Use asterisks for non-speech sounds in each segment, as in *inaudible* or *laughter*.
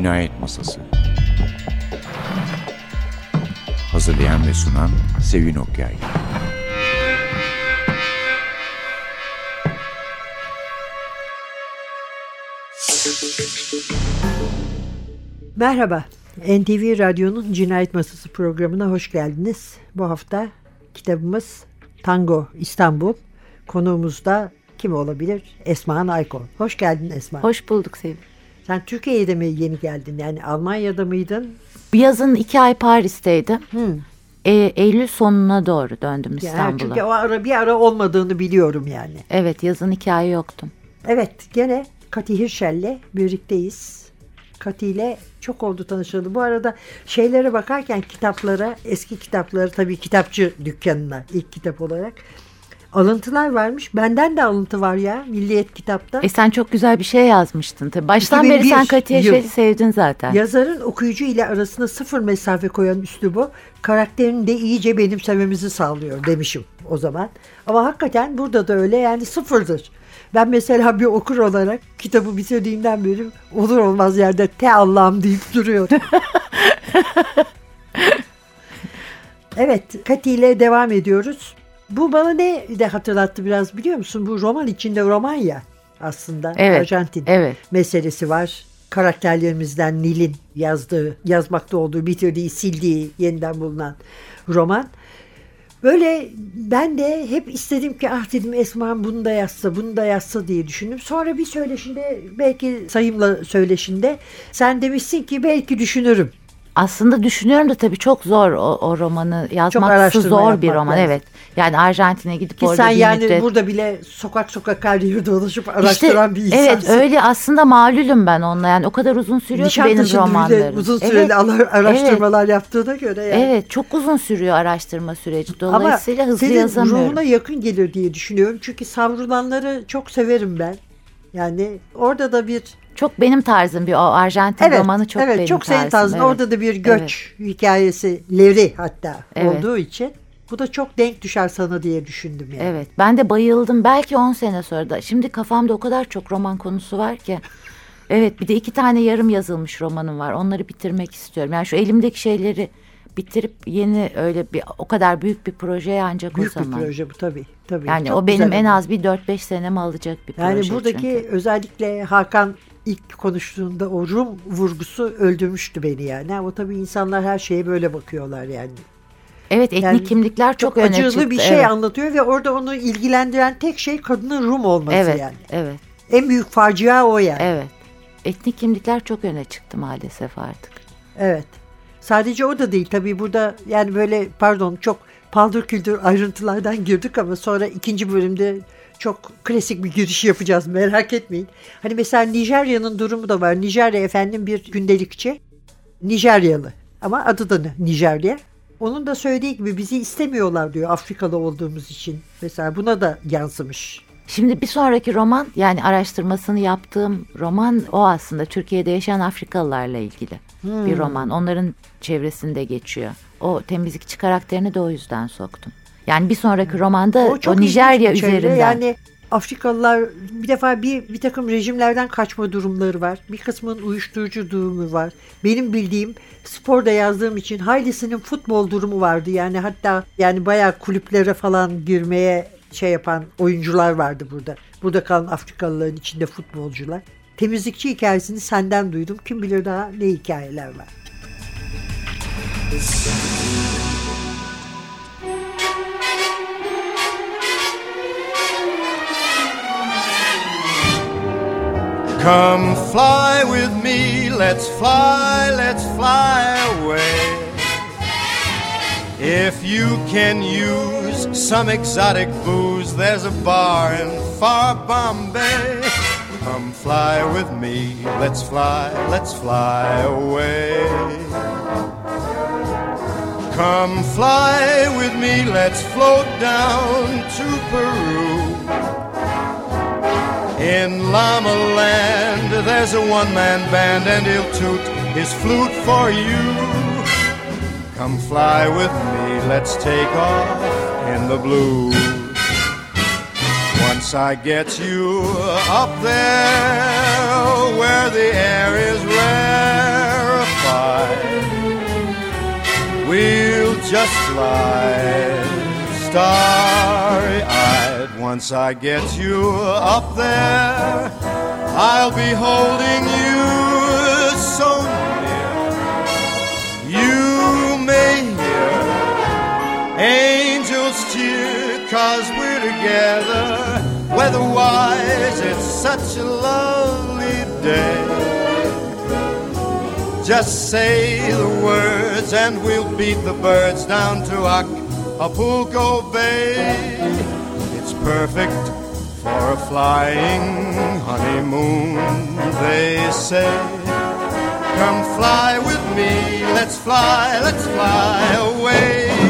Cinayet Masası Hazırlayan ve sunan Sevin Okyay Merhaba, NTV Radyo'nun Cinayet Masası programına hoş geldiniz. Bu hafta kitabımız Tango İstanbul. Konuğumuz da kim olabilir? Esma Aykon. Hoş geldin Esma. Hoş bulduk Sevim. Sen Türkiye'de mi yeni geldin? Yani Almanya'da mıydın? Yazın iki ay Paris'teydim. E, Eylül sonuna doğru döndüm Yani İstanbul'a. çünkü o ara bir ara olmadığını biliyorum yani. Evet yazın iki ay yoktum. Evet gene Kati Hirşel'le birlikteyiz. Kati ile çok oldu tanışıldı. Bu arada şeylere bakarken kitaplara, eski kitapları tabii kitapçı dükkanına ilk kitap olarak alıntılar varmış. Benden de alıntı var ya Milliyet kitapta. E sen çok güzel bir şey yazmıştın. Tabii baştan 2001 beri sen Katiye şeyi sevdin zaten. Yazarın okuyucu ile arasında sıfır mesafe koyan üslubu karakterini de iyice benimsememizi sağlıyor demişim o zaman. Ama hakikaten burada da öyle yani sıfırdır. Ben mesela bir okur olarak kitabı bitirdiğimden beri olur olmaz yerde te Allah'ım deyip duruyorum. *laughs* evet Kati ile devam ediyoruz. Bu bana ne de hatırlattı biraz biliyor musun? Bu roman içinde roman ya aslında. Evet, Arjantin evet. meselesi var. Karakterlerimizden Nil'in yazdığı, yazmakta olduğu, bitirdiği, sildiği, yeniden bulunan roman. Böyle ben de hep istedim ki ah dedim Esma bunu da yazsa, bunu da yazsa diye düşündüm. Sonra bir söyleşinde belki sayımla söyleşinde sen demişsin ki belki düşünürüm. Aslında düşünüyorum da tabii çok zor o, o romanı yazması zor bir roman. lazım. Evet. Yani Arjantin'e gidip Ki orada sen bir yani müddet- burada bile sokak sokak her yeri dolaşıp araştıran bir insansın. Evet öyle aslında malulüm ben onunla yani o kadar uzun sürüyor ki benim romanlarım. uzun süreli Evet, ala- araştırmalar yaptığına göre yani. Evet çok uzun sürüyor araştırma süreci. Dolayısıyla Ama hızlı senin yazamıyorum. ruhuna yakın gelir diye düşünüyorum. Çünkü savrulanları çok severim ben. Yani orada da bir Çok benim tarzım bir o Arjantin evet, romanı çok evet, benim çok senin tarzım. tarzın. evet. Orada da bir göç hikayesi leri hatta Evet. olduğu için bu da çok denk düşer sana diye düşündüm yani. Evet ben de bayıldım belki 10 sene sonra da. Şimdi kafamda o kadar çok roman konusu var ki. Evet bir de iki tane yarım yazılmış romanım var. Onları bitirmek istiyorum. Yani şu elimdeki şeyleri bitirip yeni öyle bir o kadar büyük bir projeye ancak Büyük o bir zaman. proje bu tabii. tabii. Yani Çok o benim en az bir 4-5 senemi alacak bir Yani proje buradaki çünkü. özellikle Hakan ilk konuştuğunda o Rum vurgusu öldürmüştü beni yani. Ama tabii insanlar her şeye böyle bakıyorlar yani. Evet etnik Yani kimlikler çok, Çok, öne acılı çıktı. bir şey evet. anlatıyor ve orada onu ilgilendiren tek şey kadının Rum olması Evet, yani. evet, En büyük facia o yani. evet. Etnik kimlikler çok öne çıktı maalesef artık. Evet. Sadece o da değil tabii burada yani böyle pardon çok paldır küldür ayrıntılardan girdik ama sonra ikinci bölümde çok klasik bir giriş yapacağız merak etmeyin. Hani mesela Nijerya'nın durumu da var. Nijerya efendim bir gündelikçi. Nijeryalı ama adı da Nijerya. Onun da söylediği gibi bizi istemiyorlar diyor Afrikalı olduğumuz için. Mesela buna da yansımış. Şimdi bir sonraki roman yani araştırmasını yaptığım roman o aslında Türkiye'de yaşayan Afrikalılarla ilgili Hmm. bir roman. Onların çevresinde geçiyor. O temizlikçi karakterini de o yüzden soktum. Yani bir sonraki romanda o, ilginç Nijerya bir çevre. üzerinden. Yani Afrikalılar bir defa bir, bir takım rejimlerden kaçma durumları var. Bir kısmının uyuşturucu durumu var. Benim bildiğim sporda yazdığım için Hayli'sinin futbol durumu vardı. Yani hatta yani bayağı kulüplere falan girmeye şey yapan oyuncular vardı burada. Burada kalan Afrikalıların içinde futbolcular. Temizlikçi hikayesini senden duydum. Kim bilir daha ne hikayeler var. Come fly with me, let's fly, let's fly away. If you can use some exotic booze, there's a bar in far Bombay. Come fly with me, let's fly, let's fly away. Come fly with me, let's float down to Peru. In Llama Land, there's a one man band, and he'll toot his flute for you. Come fly with me, let's take off in the blue. Once I get you up there where the air is rarefied, we'll just fly starry eyed. Once I get you up there, I'll be holding you so near. You may hear angels cheer, cause we're together. Weatherwise, it's such a lovely day. Just say the words and we'll beat the birds down to Acapulco Bay. Perfect for a flying honeymoon, they say. Come fly with me, let's fly, let's fly away.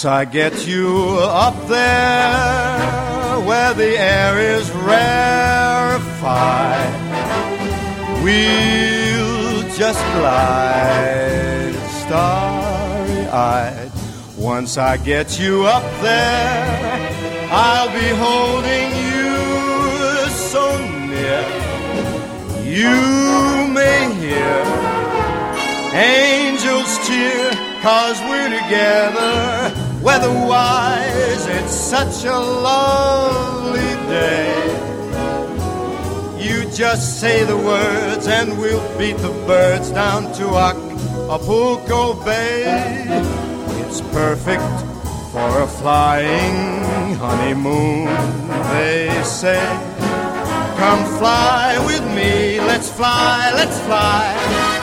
Once I get you up there where the air is rarefied, we'll just glide starry eyed. Once I get you up there, I'll be holding you so near. You may hear angels cheer, cause we're together. Weatherwise, it's such a lovely day. You just say the words, and we'll beat the birds down to Acapulco Bay. It's perfect for a flying honeymoon, they say. Come fly with me, let's fly, let's fly.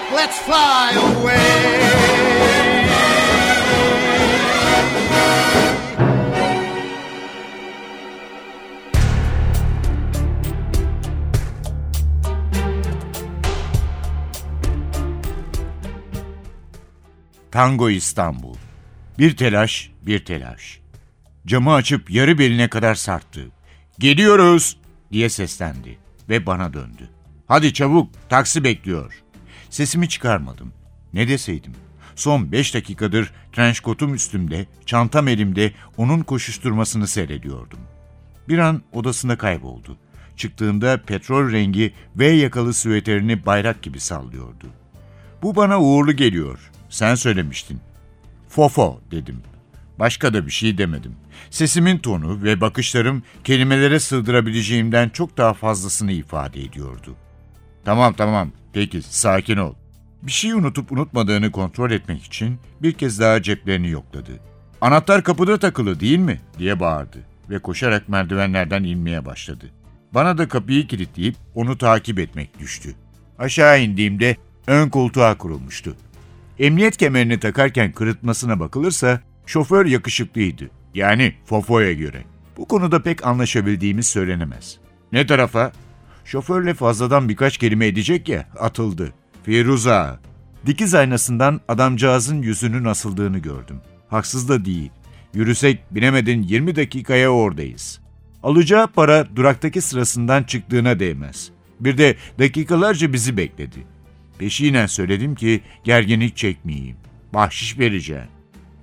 Up, let's fly away. Tango İstanbul. Bir telaş, bir telaş. Camı açıp yarı beline kadar sarttı. Geliyoruz diye seslendi ve bana döndü. Hadi çabuk, taksi bekliyor. Sesimi çıkarmadım. Ne deseydim? Son beş dakikadır trenç kotum üstümde, çantam elimde onun koşuşturmasını seyrediyordum. Bir an odasında kayboldu. Çıktığında petrol rengi V yakalı süveterini bayrak gibi sallıyordu. Bu bana uğurlu geliyor. Sen söylemiştin. Fofo dedim. Başka da bir şey demedim. Sesimin tonu ve bakışlarım kelimelere sığdırabileceğimden çok daha fazlasını ifade ediyordu. Tamam tamam, peki sakin ol. Bir şey unutup unutmadığını kontrol etmek için bir kez daha ceplerini yokladı. Anahtar kapıda takılı değil mi? diye bağırdı ve koşarak merdivenlerden inmeye başladı. Bana da kapıyı kilitleyip onu takip etmek düştü. Aşağı indiğimde ön koltuğa kurulmuştu. Emniyet kemerini takarken kırıtmasına bakılırsa şoför yakışıklıydı. Yani Fofo'ya göre. Bu konuda pek anlaşabildiğimiz söylenemez. Ne tarafa? Şoförle fazladan birkaç kelime edecek ya atıldı. Firuza. Dikiz aynasından adamcağızın yüzünün asıldığını gördüm. Haksız da değil. Yürüsek binemedin 20 dakikaya oradayız. Alacağı para duraktaki sırasından çıktığına değmez. Bir de dakikalarca bizi bekledi. Peşinen söyledim ki gerginlik çekmeyeyim. Bahşiş vereceğim.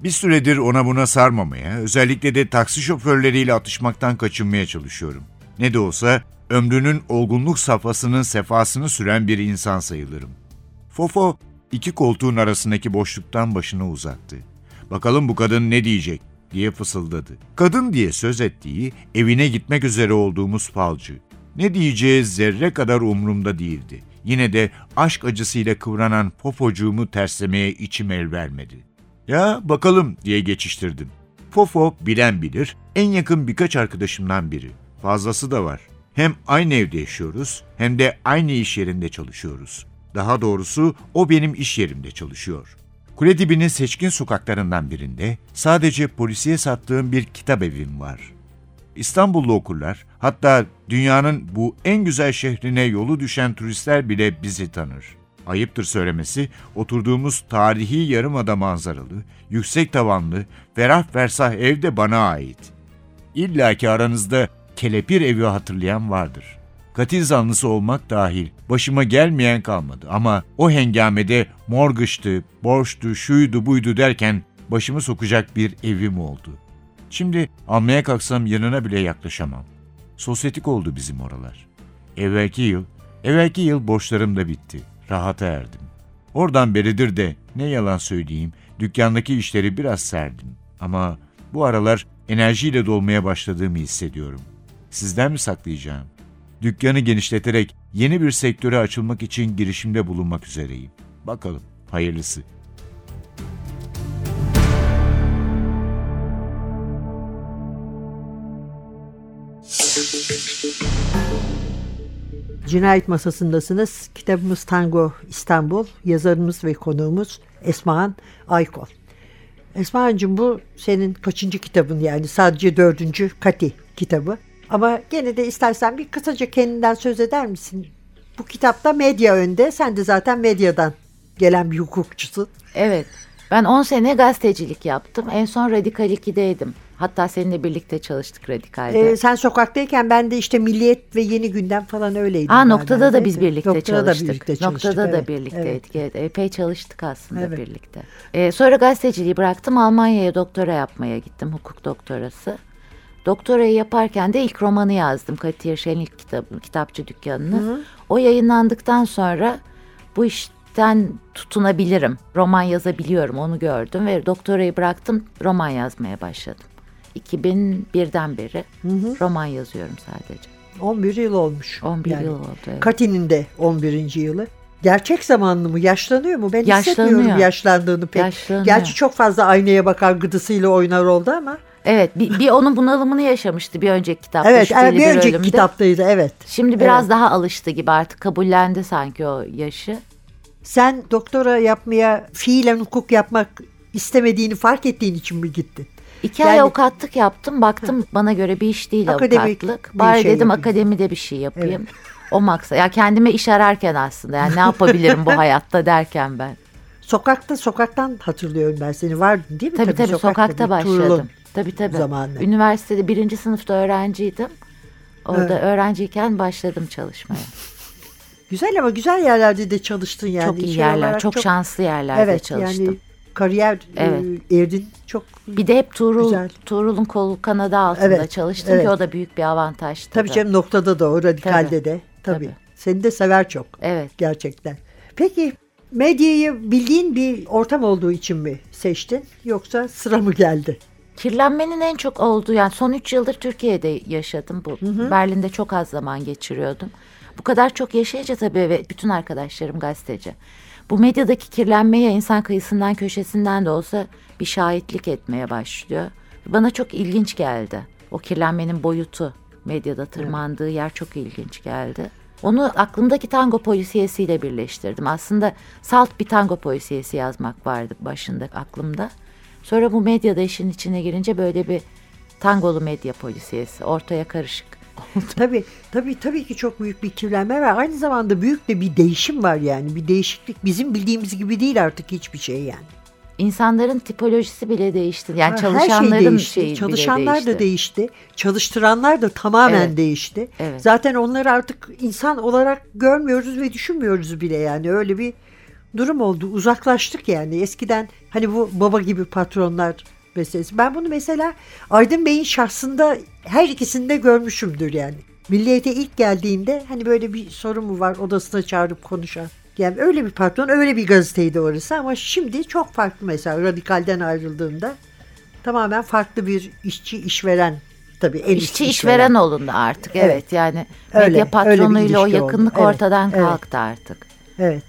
Bir süredir ona buna sarmamaya, özellikle de taksi şoförleriyle atışmaktan kaçınmaya çalışıyorum. Ne de olsa ömrünün olgunluk safhasının sefasını süren bir insan sayılırım. Fofo iki koltuğun arasındaki boşluktan başını uzattı. Bakalım bu kadın ne diyecek diye fısıldadı. Kadın diye söz ettiği evine gitmek üzere olduğumuz falcı. Ne diyeceği zerre kadar umrumda değildi. Yine de aşk acısıyla kıvranan popocuğumu terslemeye içim el vermedi. Ya bakalım diye geçiştirdim. Fofo bilen bilir, en yakın birkaç arkadaşımdan biri. Fazlası da var. Hem aynı evde yaşıyoruz hem de aynı iş yerinde çalışıyoruz. Daha doğrusu o benim iş yerimde çalışıyor. Kule dibinin seçkin sokaklarından birinde sadece polisiye sattığım bir kitap evim var. İstanbullu okurlar, hatta dünyanın bu en güzel şehrine yolu düşen turistler bile bizi tanır. Ayıptır söylemesi, oturduğumuz tarihi yarımada manzaralı, yüksek tavanlı, ferah versah ev de bana ait. İlla ki aranızda kelepir evi hatırlayan vardır. Katil zanlısı olmak dahil başıma gelmeyen kalmadı ama o hengamede morgıçtı, borçtu, şuydu buydu derken başımı sokacak bir evim oldu. Şimdi almaya kalksam yanına bile yaklaşamam. Sosyetik oldu bizim oralar. Evvelki yıl, evvelki yıl borçlarım da bitti. Rahata erdim. Oradan beridir de ne yalan söyleyeyim, dükkandaki işleri biraz serdim. Ama bu aralar enerjiyle dolmaya başladığımı hissediyorum. Sizden mi saklayacağım? Dükkanı genişleterek yeni bir sektöre açılmak için girişimde bulunmak üzereyim. Bakalım, hayırlısı. Cinayet masasındasınız. Kitabımız Tango İstanbul. Yazarımız ve konuğumuz Esma'an Aykol. Esma'cığım bu senin kaçıncı kitabın yani sadece dördüncü Kati kitabı. Ama gene de istersen bir kısaca kendinden söz eder misin? Bu kitapta medya önde. Sen de zaten medyadan gelen bir hukukçusun. Evet. Ben 10 sene gazetecilik yaptım. En son Radikal 2'deydim. Hatta seninle birlikte çalıştık Radikal'de. Ee, sen sokaktayken ben de işte Milliyet ve Yeni Gündem falan öyleydim. Aa ben noktada da neredeyse. biz birlikte Noktada da çalıştık. birlikte çalıştık, noktada da evet, birlikteydik. evet. Evet. Epey çalıştık aslında Evet. birlikte. Ee, sonra gazeteciliği bıraktım. Almanya'ya doktora yapmaya gittim. Hukuk doktorası. Doktorayı yaparken de ilk romanı yazdım. Katiye Şen'in ilk kitabı, kitapçı dükkanını. O yayınlandıktan sonra bu işten tutunabilirim. Roman yazabiliyorum onu gördüm ve doktorayı bıraktım. Roman yazmaya başladım. 2001'den beri roman yazıyorum sadece. 11 yıl olmuş. 11 yıl oldu, evet. Kati'nin de 11. yılı. Gerçek zamanlı mı? Yaşlanıyor mu? Ben Yaşlanıyor. hissetmiyorum yaşlandığını pek. Yaşlanıyor. Gerçi çok fazla aynaya bakar gıdısıyla oynar oldu ama. Evet bir, bir onun bunalımını yaşamıştı bir önceki kitapta. Evet Şüpheli bir önceki Ölüm'de. kitaptaydı evet. Şimdi biraz daha alıştı gibi artık kabullendi sanki o yaşı. Sen doktora yapmaya, fiilen hukuk yapmak istemediğini fark ettiğin için mi gittin? İki Yani- ay avukatlık yaptım baktım bana göre bir iş değil Akademik avukatlık. bir Bari şey dedim yapayım. akademide bir şey yapayım. O maksa. Ya kendime iş ararken aslında yani ne yapabilirim bu *laughs* hayatta derken ben. Sokakta, sokaktan hatırlıyorum ben seni. Vardın değil mi? Tabii tabii, sokakta bir başladım. Tuğrul'un Tabii tabii. zamanı. Üniversitede birinci sınıfta öğrenciydim. Orada Evet. öğrenciyken başladım çalışmaya. *laughs* Güzel ama güzel yerlerde de çalıştın yani. çok iyi Şey yerler, olarak çok, şanslı yerlerde evet, çalıştım. yani kariyer Evet. e, erdin. Çok Bir de hep Tuğrul, Güzel. Tuğrul'un kolu kanadı altında Evet, çalıştım evet. ki o da büyük bir avantajdı. tabii da. canım noktada da o radikalde Tabii, de. Tabii. tabii. Seni de sever çok. Evet. Gerçekten. Peki medyayı bildiğin bir ortam olduğu için mi seçtin yoksa sıra mı geldi? Kirlenmenin en çok olduğu yani son üç yıldır Türkiye'de yaşadım. Bu Berlin'de çok az zaman geçiriyordum. Bu kadar çok yaşayınca tabii ve bütün arkadaşlarım gazeteci. Bu medyadaki kirlenmeye insan kıyısından köşesinden de olsa bir şahitlik etmeye başlıyor. Bana çok ilginç geldi. O kirlenmenin boyutu medyada tırmandığı yer çok ilginç geldi. Onu aklımdaki tango polisiyesiyle birleştirdim. Aslında salt bir tango polisiyesi yazmak vardı başında aklımda. Sonra bu medyada işin içine girince böyle bir tangolu medya polisiyesi ortaya karışık. *laughs* tabii, tabii, tabii ki çok büyük bir kirlenme var. Aynı zamanda büyük de bir değişim var yani. Bir değişiklik bizim bildiğimiz gibi değil artık hiçbir şey yani. İnsanların tipolojisi bile değişti. Yani Ha, çalışanların her şey değişti. şeyi Çalışanlar değişti. da değişti. Çalıştıranlar da tamamen Evet. değişti. Evet. Zaten onları artık insan olarak görmüyoruz ve düşünmüyoruz bile yani. Öyle bir durum oldu. Uzaklaştık yani. Eskiden hani bu baba gibi patronlar meselesi. Ben bunu mesela Aydın Bey'in şahsında her ikisinde görmüşümdür yani. Milliyete ilk geldiğinde hani böyle bir sorun mu var odasına çağırıp konuşan. Yani öyle bir patron, öyle bir gazeteydi orası ama şimdi çok farklı mesela radikalden ayrıldığında tamamen farklı bir işçi işveren tabii üst İşçi işveren olundu artık. Evet, Evet. yani Öyle, medya öyle patronuyla o ilişki oldu. yakınlık Evet, ortadan evet. kalktı artık. Evet.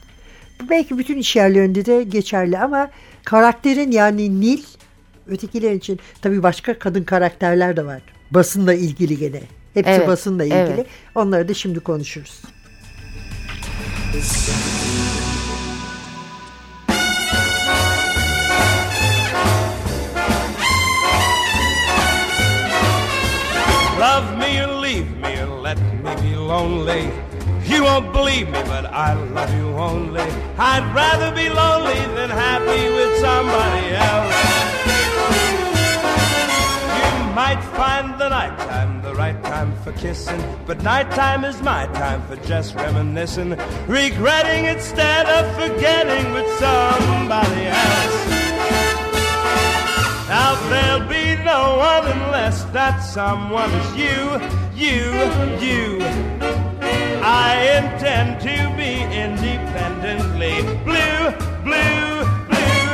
Belki bütün iş yerlerinde de geçerli ama karakterin yani Nil ötekiler için tabii başka kadın karakterler de var. Basınla ilgili gene. Hepsi Evet, basınla ilgili. evet. Onları da şimdi konuşuruz. love me or leave me or let me be lonely. Won't believe me, but I love you only. I'd rather be lonely than happy with somebody else. You might find the nighttime the right time for kissing, but nighttime is my time for just reminiscing, regretting instead of forgetting with somebody else. Now there'll be no one unless that someone is you, you, you. I intend to be independently blue, blue, blue.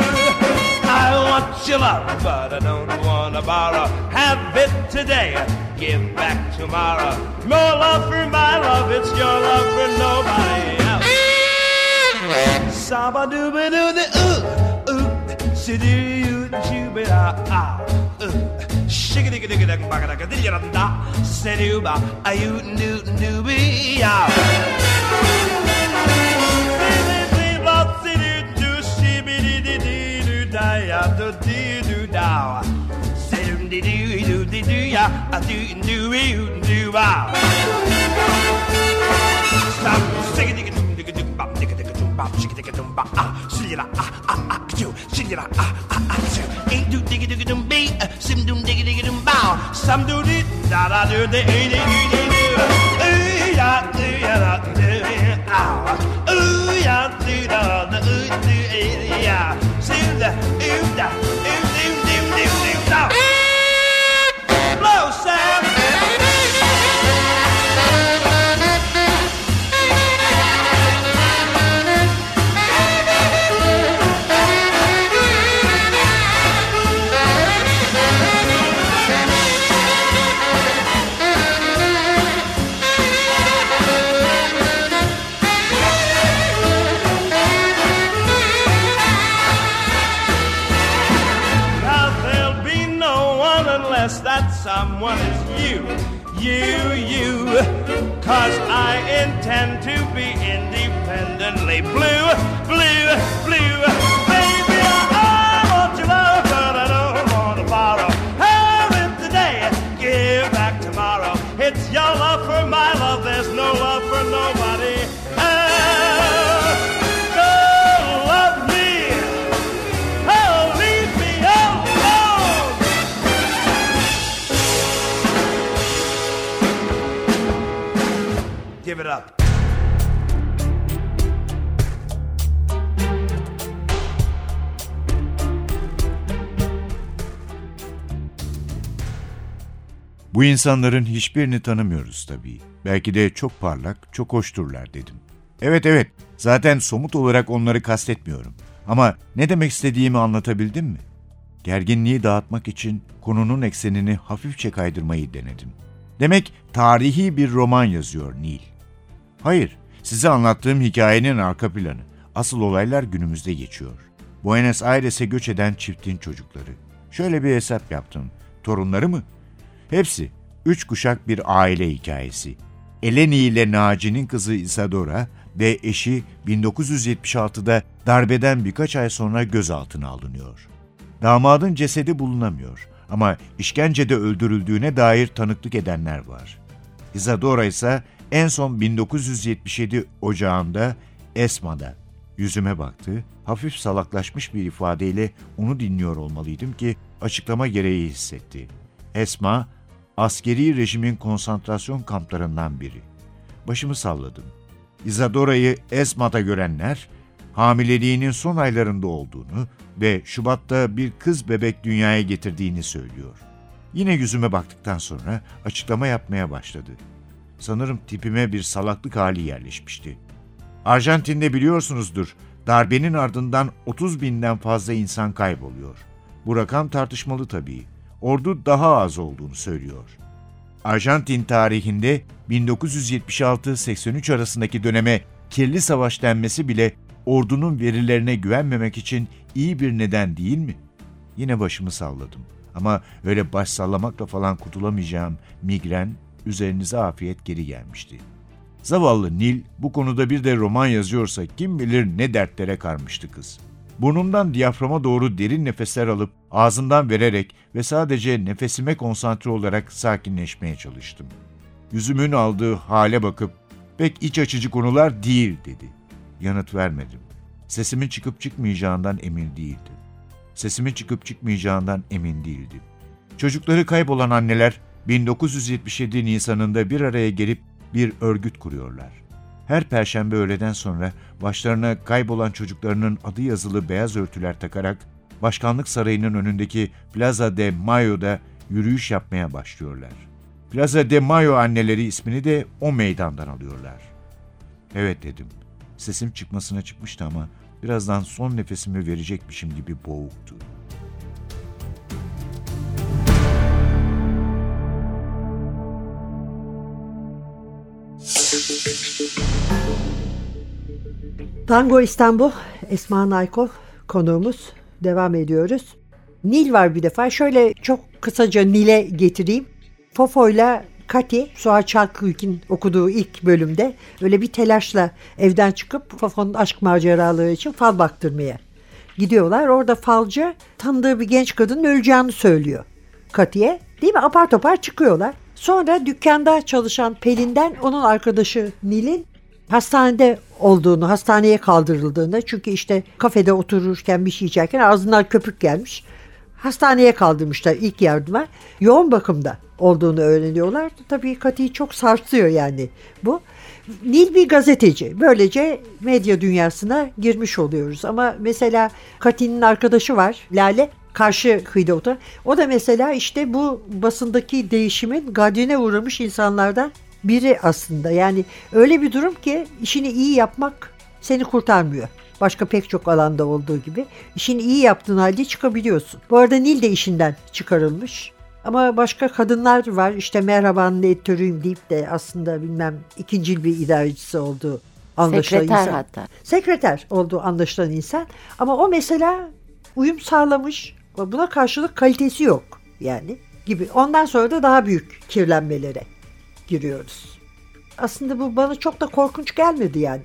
I want your love, but I don't want to borrow. Have it today, give back tomorrow. More love for my love, it's your love for nobody else. Saba dooba doo the ooh, ooh, si doo da ah, ooh shigga digga digga digga bagga digga digga da da Seduba a yoot and doot and doobie ya Do do do do ya, I do and do do and do wow. Stop, sing it, dig it, dig it, dig it, bop, dig it, dig it, bop, shake it, dig it, bop, ah, shilly la, ah, ah, ah, you, shilly la, ah, ah, ah, you, ain't do dig it, dig it some do di da da do de ee de ee de ee ya do ya da do ah ooh ya do da da ooh do ya sim da ooh da someone is you, you, you. Cause I intend to be independently blue, blue, blue. Baby, I want your love, but I don't want to borrow. Have it today, give back tomorrow. It's your love for my love, there's no love Bu insanların hiçbirini tanımıyoruz tabii. Belki de çok parlak, çok hoşturlar dedim. Evet evet, zaten somut olarak onları kastetmiyorum. Ama ne demek istediğimi anlatabildim mi? Gerginliği dağıtmak için konunun eksenini hafifçe kaydırmayı denedim. Demek tarihi bir roman yazıyor Neil. Hayır, size anlattığım hikayenin arka planı. Asıl olaylar günümüzde geçiyor. Buenos Aires'e göç eden çiftin çocukları. Şöyle bir hesap yaptım. Torunları mı? Hepsi üç kuşak bir aile hikayesi. Eleni ile Naci'nin kızı Isadora ve eşi 1976'da darbeden birkaç ay sonra gözaltına alınıyor. Damadın cesedi bulunamıyor ama işkencede öldürüldüğüne dair tanıklık edenler var. Isadora ise en son 1977 Ocağı'nda Esma'da yüzüme baktı, hafif salaklaşmış bir ifadeyle onu dinliyor olmalıydım ki açıklama gereği hissetti. Esma, askeri rejimin konsantrasyon kamplarından biri. Başımı salladım. Isadora'yı Esma'da görenler, hamileliğinin son aylarında olduğunu ve Şubat'ta bir kız bebek dünyaya getirdiğini söylüyor. Yine yüzüme baktıktan sonra açıklama yapmaya başladı. Sanırım tipime bir salaklık hali yerleşmişti. Arjantin'de biliyorsunuzdur, darbenin ardından 30 binden fazla insan kayboluyor. Bu rakam tartışmalı tabii. Ordu daha az olduğunu söylüyor. Arjantin tarihinde 1976-83 arasındaki döneme kirli savaş denmesi bile ordunun verilerine güvenmemek için iyi bir neden değil mi? Yine başımı salladım. Ama öyle baş sallamakla falan kurtulamayacağım migren üzerinize afiyet geri gelmişti. Zavallı Nil bu konuda bir de roman yazıyorsa kim bilir ne dertlere karmıştı kız. Burnumdan diyaframa doğru derin nefesler alıp ağzımdan vererek ve sadece nefesime konsantre olarak sakinleşmeye çalıştım. Yüzümün aldığı hale bakıp pek iç açıcı konular değil dedi. Yanıt vermedim. Sesimin çıkıp çıkmayacağından emin değildim. Sesimin çıkıp çıkmayacağından emin değildim. Çocukları kaybolan anneler 1977 Nisan'ında bir araya gelip bir örgüt kuruyorlar. Her perşembe öğleden sonra başlarına kaybolan çocuklarının adı yazılı beyaz örtüler takarak Başkanlık Sarayı'nın önündeki Plaza de Mayo'da yürüyüş yapmaya başlıyorlar. Plaza de Mayo anneleri ismini de o meydandan alıyorlar. Evet dedim. Sesim çıkmasına çıkmıştı ama birazdan son nefesimi verecekmişim gibi boğuktu. Tango İstanbul, Esma Naykov konuğumuz. Devam ediyoruz. Nil var bir defa. Şöyle çok kısaca Nil'e getireyim. Fofo'yla Kati, Suat Çalkıyk'in okuduğu ilk bölümde öyle bir telaşla evden çıkıp Fofo'nun aşk maceraları için fal baktırmaya gidiyorlar. Orada falcı tanıdığı bir genç kadının öleceğini söylüyor Kati'ye. Değil mi? Apar topar çıkıyorlar. Sonra dükkanda çalışan Pelin'den onun arkadaşı Nil'in hastanede olduğunu, hastaneye kaldırıldığını çünkü işte kafede otururken bir şey içerken ağzından köpük gelmiş. Hastaneye kaldırmışlar ilk yardıma. Yoğun bakımda olduğunu öğreniyorlar. Tabii Kati'yi çok sarsıyor yani bu. Nil bir gazeteci. Böylece medya dünyasına girmiş oluyoruz. Ama mesela Kati'nin arkadaşı var Lale karşı kıyıda oturan. O da mesela işte bu basındaki değişimin gadrine uğramış insanlardan biri aslında. Yani öyle bir durum ki işini iyi yapmak seni kurtarmıyor. Başka pek çok alanda olduğu gibi. işini iyi yaptığın halde çıkabiliyorsun. Bu arada Nil de işinden çıkarılmış. Ama başka kadınlar var. İşte merhabanın editörüyüm deyip de aslında bilmem ikincil bir idarecisi olduğu anlaşılan Sekreter insan. hatta. Sekreter olduğu anlaşılan insan. Ama o mesela uyum sağlamış. Buna karşılık kalitesi yok yani gibi. Ondan sonra da daha büyük kirlenmelere giriyoruz. Aslında bu bana çok da korkunç gelmedi yani.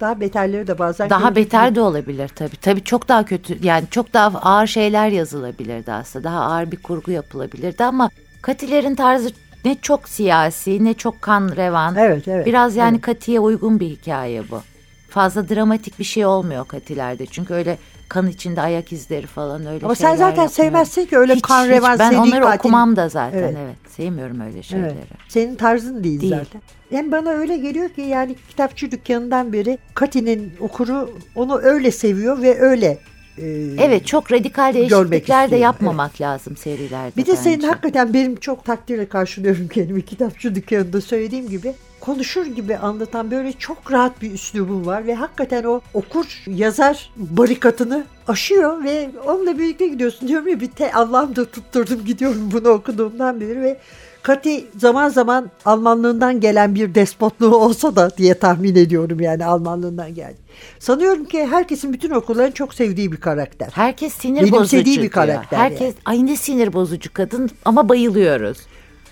Daha beterleri de bazen Daha beter de olabilir tabii. Tabii çok daha kötü yani çok daha ağır şeyler yazılabilirdi aslında. Daha ağır bir kurgu yapılabilirdi ama Katilerin tarzı ne çok siyasi ne çok kan revan. Evet, evet. Biraz yani Evet. Kati'ye uygun bir hikaye bu. Fazla dramatik bir şey olmuyor Katilerde. Çünkü öyle kan içinde ayak izleri falan öyle Ama sen zaten sevmezsin ki öyle kan revan, Ben onları katil. okumam da zaten Evet. evet. Sevmiyorum öyle şeyleri. Evet. Senin tarzın değil, Değil. zaten. Yani bana öyle geliyor ki yani kitapçı dükkanından beri Kati'nin okuru onu öyle seviyor ve öyle e, Evet çok radikal değişiklikler de yapmamak lazım serilerde. Bir de senin bence. hakikaten benim çok takdirle karşılıyorum kendimi kitapçı dükkanında söylediğim gibi konuşur gibi anlatan böyle çok rahat bir üslubun var ve hakikaten o okur yazar barikatını aşıyor ve onunla birlikte gidiyorsun diyorum ya bir te Allah'ım da tutturdum gidiyorum bunu okuduğumdan beri ve Kati zaman zaman Almanlığından gelen bir despotluğu olsa da diye tahmin ediyorum yani Almanlığından geldi. Sanıyorum ki herkesin bütün okulların çok sevdiği bir karakter. Herkes sinir Benimsediği bozucu bir diyor. karakter Herkes yani. ay ne sinir bozucu kadın ama bayılıyoruz.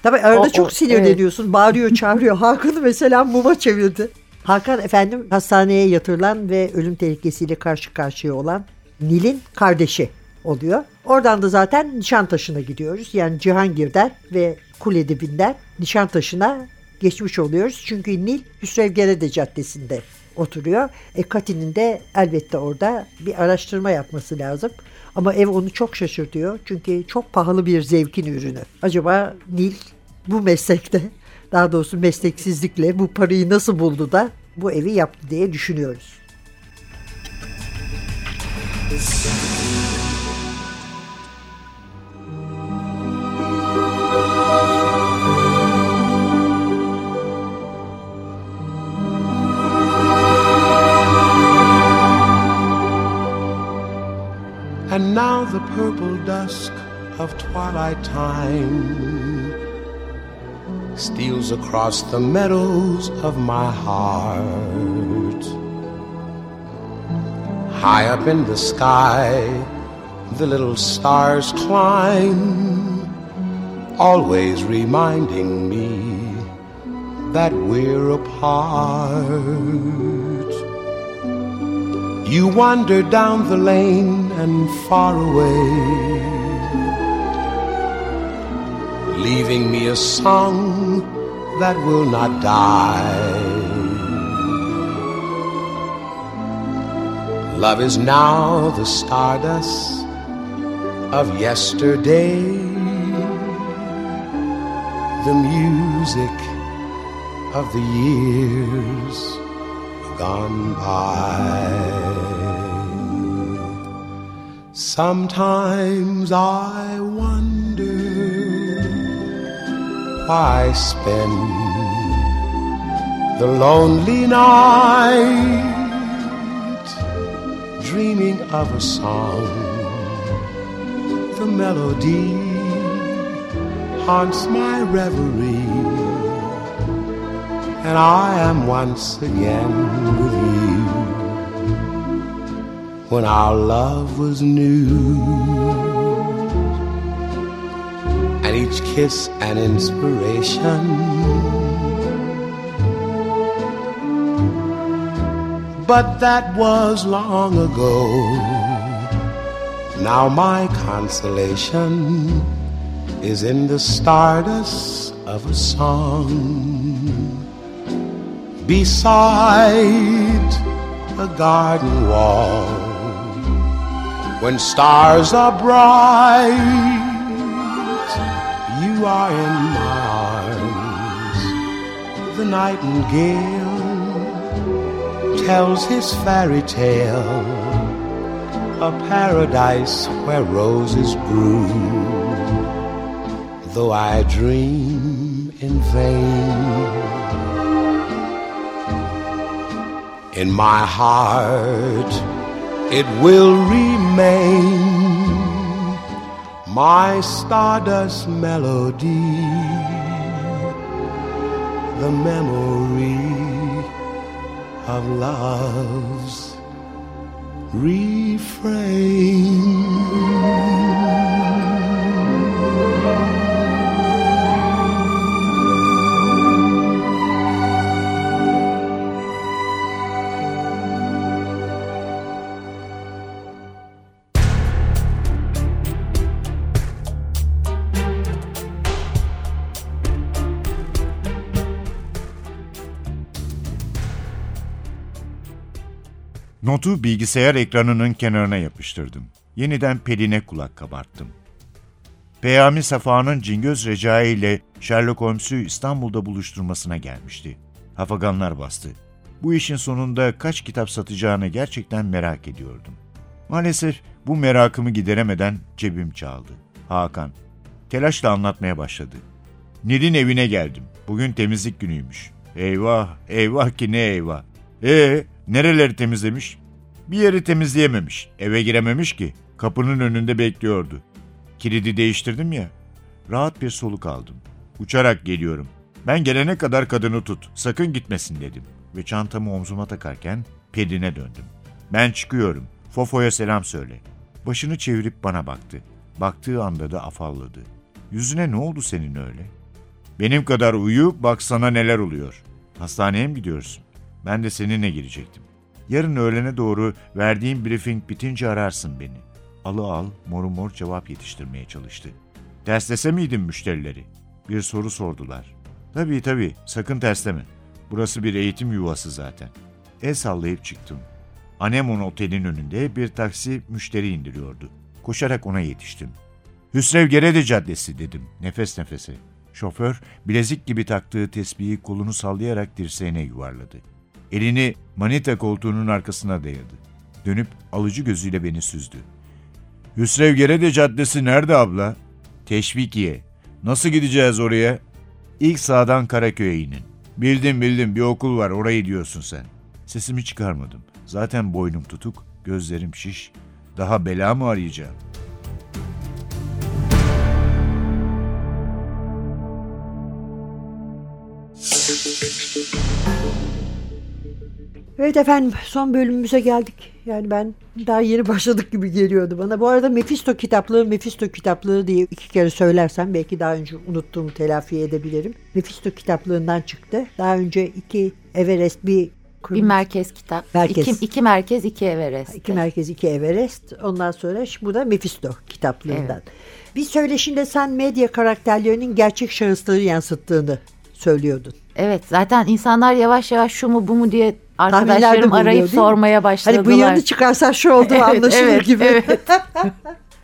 Tabii arada O- o- çok sinirleniyorsun. Bağırıyor, çağırıyor. *laughs* Hakan'ı mesela muma çevirdi. Hakan efendim hastaneye yatırılan ve ölüm tehlikesiyle karşı karşıya olan Nil'in kardeşi oluyor. Oradan da zaten Nişantaşı'na gidiyoruz. Yani Cihangir'den ve Kule dibinden Nişantaşı'na geçmiş oluyoruz. Çünkü Nil Hüsrevgerede Caddesi'nde oturuyor. E Kati'nin de elbette orada bir araştırma yapması lazım. Ama ev onu çok şaşırtıyor. Çünkü çok pahalı bir zevkin ürünü. Acaba Nil bu meslekte daha doğrusu mesleksizlikle bu parayı nasıl buldu da bu evi yaptı diye düşünüyoruz. Purple dusk of twilight time steals across the meadows of my heart. High up in the sky, the little stars climb, always reminding me that we're apart. You wander down the lane and far away, leaving me a song that will not die. Love is now the stardust of yesterday, the music of the years gone by. Sometimes I wonder why I spend the lonely night dreaming of a song. The melody haunts my reverie, and I am once again with you. When our love was new, and each kiss an inspiration. But that was long ago. Now my consolation is in the stardust of a song beside a garden wall. When stars are bright, you are in my arms. The nightingale tells his fairy tale, a paradise where roses grew. Though I dream in vain, in my heart it will remain my stardust melody, the memory of love's refrain. Notu bilgisayar ekranının kenarına yapıştırdım. Yeniden Pelin'e kulak kabarttım. Peyami Safa'nın Cingöz Recai ile Sherlock Holmes'u İstanbul'da buluşturmasına gelmişti. Hafaganlar bastı. Bu işin sonunda kaç kitap satacağını gerçekten merak ediyordum. Maalesef bu merakımı gideremeden cebim çaldı. Hakan. Telaşla anlatmaya başladı. Nil'in evine geldim. Bugün temizlik günüymüş. Eyvah, eyvah ki ne eyvah. Ee, nereleri temizlemiş? Bir yeri temizleyememiş. Eve girememiş ki. Kapının önünde bekliyordu. Kilidi değiştirdim ya. Rahat bir soluk aldım. Uçarak geliyorum. Ben gelene kadar kadını tut. Sakın gitmesin dedim. Ve çantamı omzuma takarken Pelin'e döndüm. Ben çıkıyorum. Fofo'ya selam söyle. Başını çevirip bana baktı. Baktığı anda da afalladı. Yüzüne ne oldu senin öyle? Benim kadar uyu bak sana neler oluyor. Hastaneye mi gidiyorsun? Ben de seninle girecektim. Yarın öğlene doğru verdiğim briefing bitince ararsın beni. Alı al, moru mor cevap yetiştirmeye çalıştı. Terslese miydin müşterileri? Bir soru sordular. Tabii tabii, sakın tersleme. Burası bir eğitim yuvası zaten. El sallayıp çıktım. Anemon Otel'in önünde bir taksi müşteri indiriyordu. Koşarak ona yetiştim. Hüsrev Gerede Caddesi dedim nefes nefese. Şoför bilezik gibi taktığı tesbihi kolunu sallayarak dirseğine yuvarladı. Elini manita koltuğunun arkasına dayadı. Dönüp alıcı gözüyle beni süzdü. Hüsrev Gerede Caddesi nerede abla? Teşvikiye. Nasıl gideceğiz oraya? İlk sağdan Karaköy'e inin. Bildim bildim bir okul var orayı diyorsun sen. Sesimi çıkarmadım. Zaten boynum tutuk, gözlerim şiş. Daha bela mı arayacağım? Evet efendim son bölümümüze geldik. Yani ben daha yeni başladık gibi geliyordu bana. Bu arada Mephisto kitaplığı, Mephisto kitaplığı diye iki kere söylersem belki daha önce unuttuğumu telafi edebilirim. Mephisto kitaplığından çıktı. Daha önce iki Everest bir Bir merkez kitap. Merkez. İki, iki merkez, iki Everest. İki merkez, iki Everest. Ondan sonra bu da Mephisto kitaplığından. Bir söyleşinde sen medya karakterlerinin gerçek şahısları yansıttığını söylüyordun. Evet zaten insanlar yavaş yavaş şu mu bu mu diye arkadaşlarım bulunuyor, arayıp sormaya başladılar. Hani bıyığını çıkarsan şu olduğu *laughs* Evet, anlaşılır evet, gibi. evet. *laughs*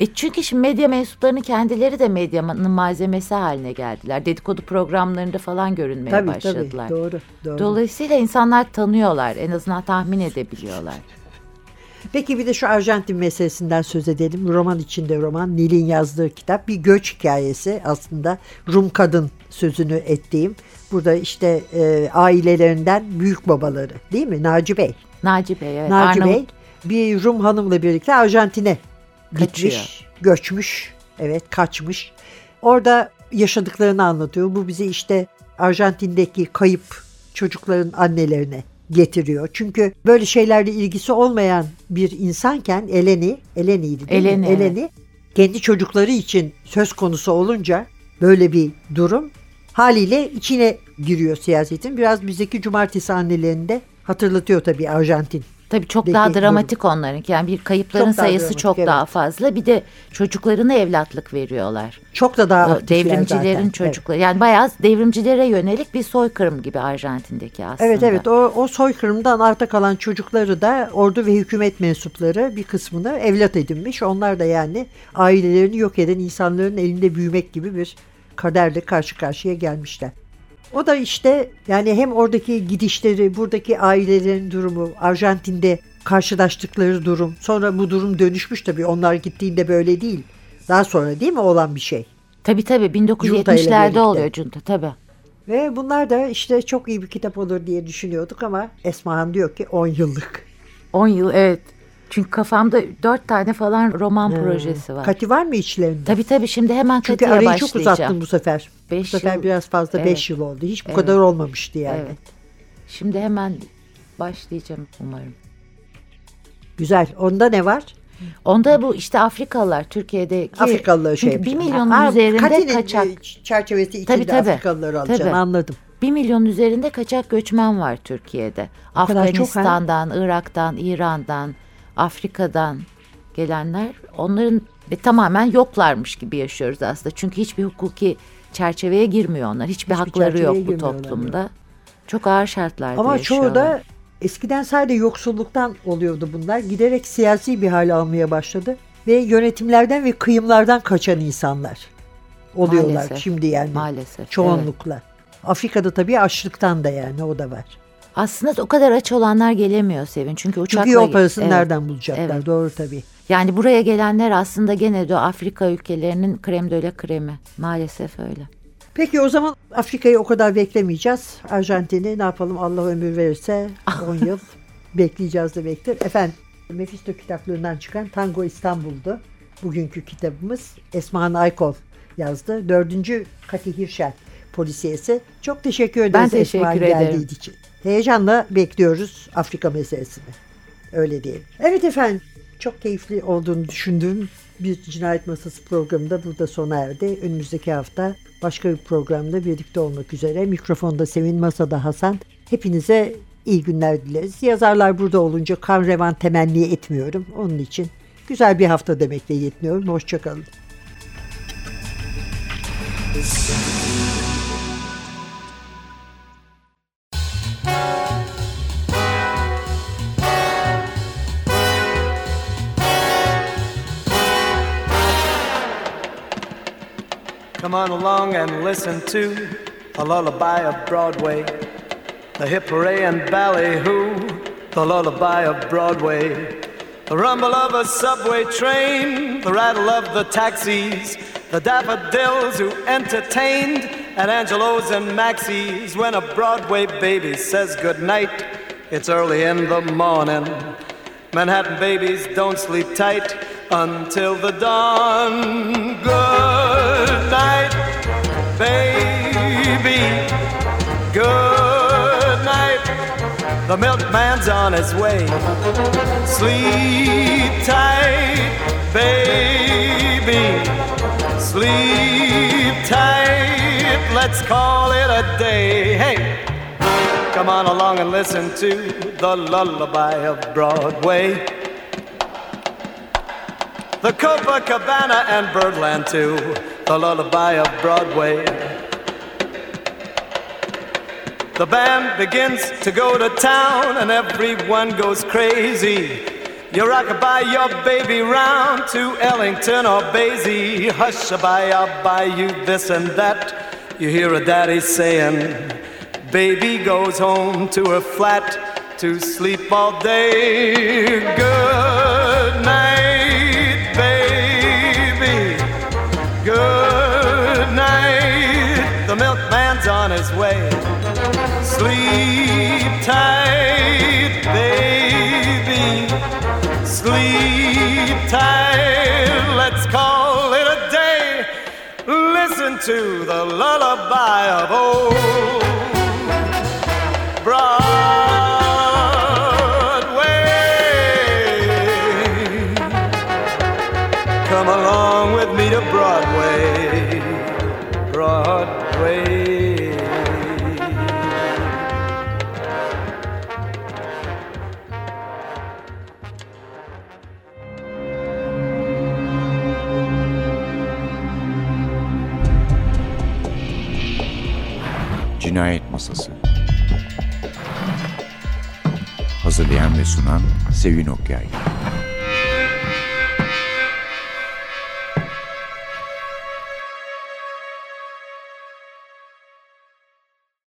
E çünkü şimdi medya mensuplarının kendileri de medyanın malzemesi haline geldiler. Dedikodu programlarında falan görünmeye tabii başladılar. tabii doğru. doğru. Dolayısıyla insanlar tanıyorlar. En azından tahmin edebiliyorlar. Peki bir de şu Arjantin meselesinden söz edelim. Roman içinde roman. Nil'in yazdığı kitap. Bir göç hikayesi aslında. Rum kadın sözünü ettiğim. Burada işte e, ailelerinden büyük babaları değil mi? Naci Bey. Naci Bey, evet. Naci Arnavut- Bey bir Rum hanımla birlikte Arjantin'e Kaçıyor. gitmiş, göçmüş, evet kaçmış. Orada yaşadıklarını anlatıyor. Bu bizi işte Arjantin'deki kayıp çocukların annelerine getiriyor. Çünkü böyle şeylerle ilgisi olmayan bir insanken Eleni, Eleni'ydi değil Eleni, mi? Eleni kendi çocukları için söz konusu olunca böyle bir durum haliyle içine giriyor siyasetin. Biraz bizdeki cumartesi annelerinde hatırlatıyor tabii Arjantin. Tabii çok Deki daha dramatik onlarınki. Yani bir kayıpların Çok daha sayısı dramatik, çok evet. daha fazla. Bir de çocuklarına evlatlık veriyorlar. Çok da daha devrimcilerin zaten. çocukları. Yani bayağı devrimcilere yönelik bir soykırım gibi Arjantin'deki aslında. Evet evet, evet o, o soykırımdan arta kalan çocukları da ordu ve hükümet mensupları bir kısmını evlat edinmiş. Onlar da yani ailelerini yok eden insanların elinde büyümek gibi bir kaderle karşı karşıya gelmişler. O da işte yani hem oradaki gidişleri, buradaki ailelerin durumu, Arjantin'de karşılaştıkları durum. Sonra bu durum dönüşmüş tabii. Onlar gittiğinde böyle değil. Daha sonra değil mi olan bir şey? Tabii tabii Junta ile 1970'lerde birlikte. oluyor Junta tabii. Ve bunlar da işte çok iyi bir kitap olur diye düşünüyorduk ama Esmahan diyor ki 10 yıllık. 10 yıl evet. Çünkü kafamda 4 tane falan roman projesi var. Kati var mı içlerinde? Tabii tabii şimdi hemen Çünkü Katı'ya arayı başlayacağım. çok uzattın bu sefer. Beş bu sefer yıl. biraz fazla 5 Evet. yıl oldu. Hiç bu Evet. kadar olmamıştı yani. Evet. Şimdi hemen başlayacağım umarım. Güzel. Onda ne var? Onda bu işte Afrikalılar Türkiye'deki Afrikalıları şey çünkü bir yapacağım. milyonun Ha, üzerinde Kati'nin, kaçak e, çerçevesi içinde Tabii, tabii. Afrikalıları alacaksın Tabii. anladım. bir milyon üzerinde kaçak göçmen var Türkiye'de. çok, ha? Afganistan'dan, Irak'tan, İran'dan, Afrika'dan gelenler onların ve tamamen yoklarmış gibi yaşıyoruz aslında. Çünkü hiçbir hukuki çerçeveye girmiyor onlar. Hiçbir, hakları çerçeveye yok bu toplumda. Çok ağır şartlarda Ama yaşıyorlar. çoğu da eskiden sadece yoksulluktan oluyordu bunlar. Giderek siyasi bir hal almaya başladı. Ve yönetimlerden ve kıyımlardan kaçan insanlar oluyorlar Maalesef. şimdi yani. Maalesef. evet. Çoğunlukla. Afrika'da tabii açlıktan da yani o da var. Aslında o kadar aç olanlar gelemiyor Sevin. Çünkü uçakla... Çünkü yol parasını Evet. nereden bulacaklar? Evet. Doğru tabii. Yani buraya gelenler aslında gene de Afrika ülkelerinin krem de kremi. Maalesef öyle. Peki o zaman Afrika'yı o kadar beklemeyeceğiz. Arjantin'i ne yapalım Allah ömür verirse *laughs* 10 yıl bekleyeceğiz demektir. Efendim Mephisto kitaplığından çıkan Tango İstanbul'du. Bugünkü kitabımız Esma Aykol yazdı. Dördüncü Kati Hirşel polisiyesi. Çok teşekkür ederiz Ben teşekkür Esma ederim. geldiği için. Heyecanla bekliyoruz Afrika meselesini. Öyle diyelim. Evet efendim çok keyifli olduğunu düşündüğüm bir cinayet masası programı da burada sona erdi. Önümüzdeki hafta başka bir programda birlikte olmak üzere. Mikrofonda Sevin, masada Hasan. Hepinize iyi günler dileriz. Yazarlar burada olunca kan revan temenni etmiyorum. Onun için güzel bir hafta demekle yetiniyorum. Hoşçakalın. Come on along and listen to a lullaby of Broadway, the hip hooray and ballyhoo, the lullaby of Broadway, the rumble of a subway train, the rattle of the taxis, the daffodils who entertained at Angelo's and Maxie's when a Broadway baby says goodnight. It's early in the morning. Manhattan babies don't sleep tight until the dawn. Good night, baby. Good night. The milkman's on his way. Sleep tight, baby. Sleep tight. Let's call it a day. Hey. Come on along and listen to the lullaby of Broadway. The Copacabana and Birdland too, the lullaby of Broadway. The band begins to go to town and everyone goes crazy. You rock by your baby round to Ellington or Basie. Hush by, I'll buy you this and that. You hear a daddy saying, Baby goes home to her flat to sleep all day. Good his way. Sleep tight, baby. Sleep tight. Let's call it a day. Listen to the lullaby of sunan Sevin Okyay